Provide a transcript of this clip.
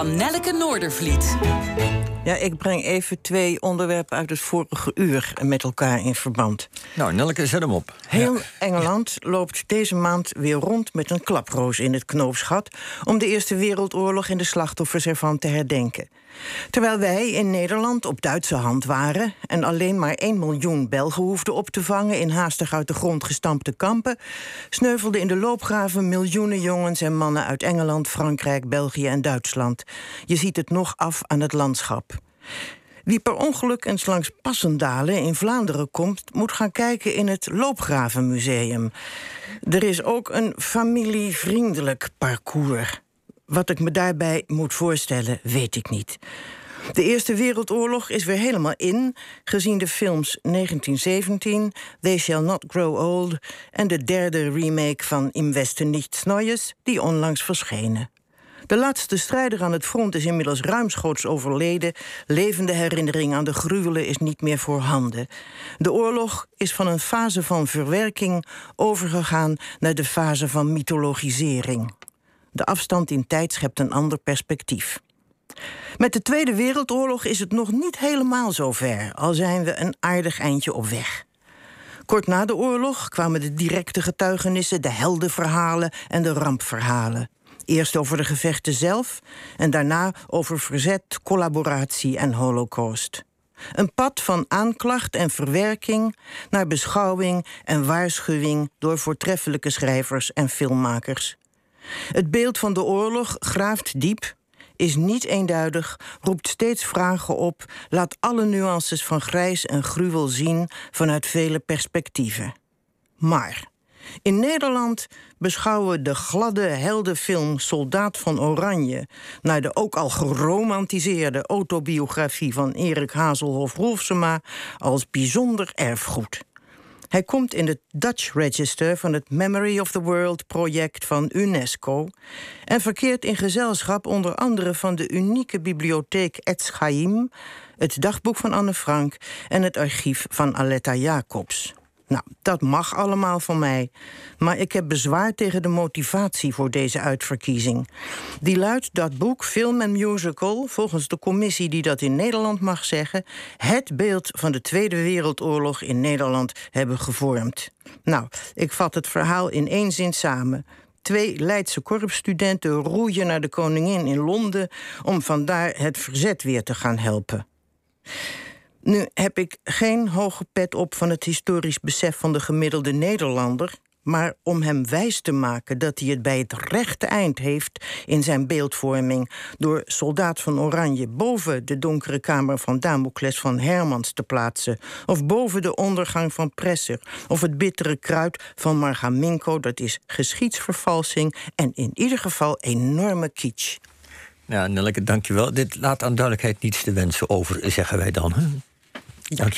van Nelleke Noordervliet. Ja, ik breng even twee onderwerpen uit het vorige uur met elkaar in verband. Nou, Nelleke, zet hem op. Heel Engeland loopt deze maand weer rond met een klaproos in het knoopsgat... om de Eerste Wereldoorlog en de slachtoffers ervan te herdenken. Terwijl wij in Nederland op Duitse hand waren... en alleen maar 1 miljoen Belgen hoefden op te vangen... in haastig uit de grond gestampte kampen... sneuvelden in de loopgraven miljoenen jongens en mannen uit Engeland, Frankrijk, België en Duitsland. Je ziet het nog af aan het landschap. Wie per ongeluk eens langs Passendalen in Vlaanderen komt, moet gaan kijken in het Loopgravenmuseum. Er is ook een familievriendelijk parcours. Wat ik me daarbij moet voorstellen, weet ik niet. De Eerste Wereldoorlog is weer helemaal in, gezien de films 1917, They Shall Not Grow Old en de derde remake van Im Westen nichts Neues, die onlangs verschenen. De laatste strijder aan het front is inmiddels ruimschoots overleden. Levende herinnering aan de gruwelen is niet meer voorhanden. De oorlog is van een fase van verwerking overgegaan naar de fase van mythologisering. De afstand in tijd schept een ander perspectief. Met de Tweede Wereldoorlog is het nog niet helemaal zover, al zijn we een aardig eindje op weg. Kort na de oorlog kwamen de directe getuigenissen, de heldenverhalen en de rampverhalen. Eerst over de gevechten zelf en daarna over verzet, collaboratie en holocaust. Een pad van aanklacht en verwerking naar beschouwing en waarschuwing door voortreffelijke schrijvers en filmmakers. Het beeld van de oorlog graaft diep, is niet eenduidig, roept steeds vragen op, laat alle nuances van grijs en gruwel zien vanuit vele perspectieven. Maar in Nederland beschouwen we de gladde heldenfilm Soldaat van Oranje naar de ook al geromantiseerde autobiografie van Erik Hazelhoff Rolfsema als bijzonder erfgoed. Hij komt in het Dutch Register van het Memory of the World project van UNESCO en verkeert in gezelschap onder andere van de unieke bibliotheek Chaim, het dagboek van Anne Frank en het archief van Aletta Jacobs. Nou, dat mag allemaal van mij. Maar ik heb bezwaar tegen de motivatie voor deze uitverkiezing. Die luidt dat boek Film en Musical, volgens de commissie die dat in Nederland mag zeggen, het beeld van de Tweede Wereldoorlog in Nederland hebben gevormd. Nou, ik vat het verhaal in één zin samen. Twee Leidse korpsstudenten roeien naar de koningin in Londen om vandaar het verzet weer te gaan helpen. Nu heb ik geen hoge pet op van het historisch besef van de gemiddelde Nederlander. Maar om hem wijs te maken dat hij het bij het rechte eind heeft in zijn beeldvorming. door Soldaat van Oranje boven de donkere kamer van Damocles van Hermans te plaatsen. of boven de ondergang van Presser. of het bittere kruid van Margaminko, dat is geschiedsvervalsing en in ieder geval enorme kitsch. Ja, Nelleke, dankjewel. Dit laat aan duidelijkheid niets te wensen over, zeggen wij dan. Hè? Ja.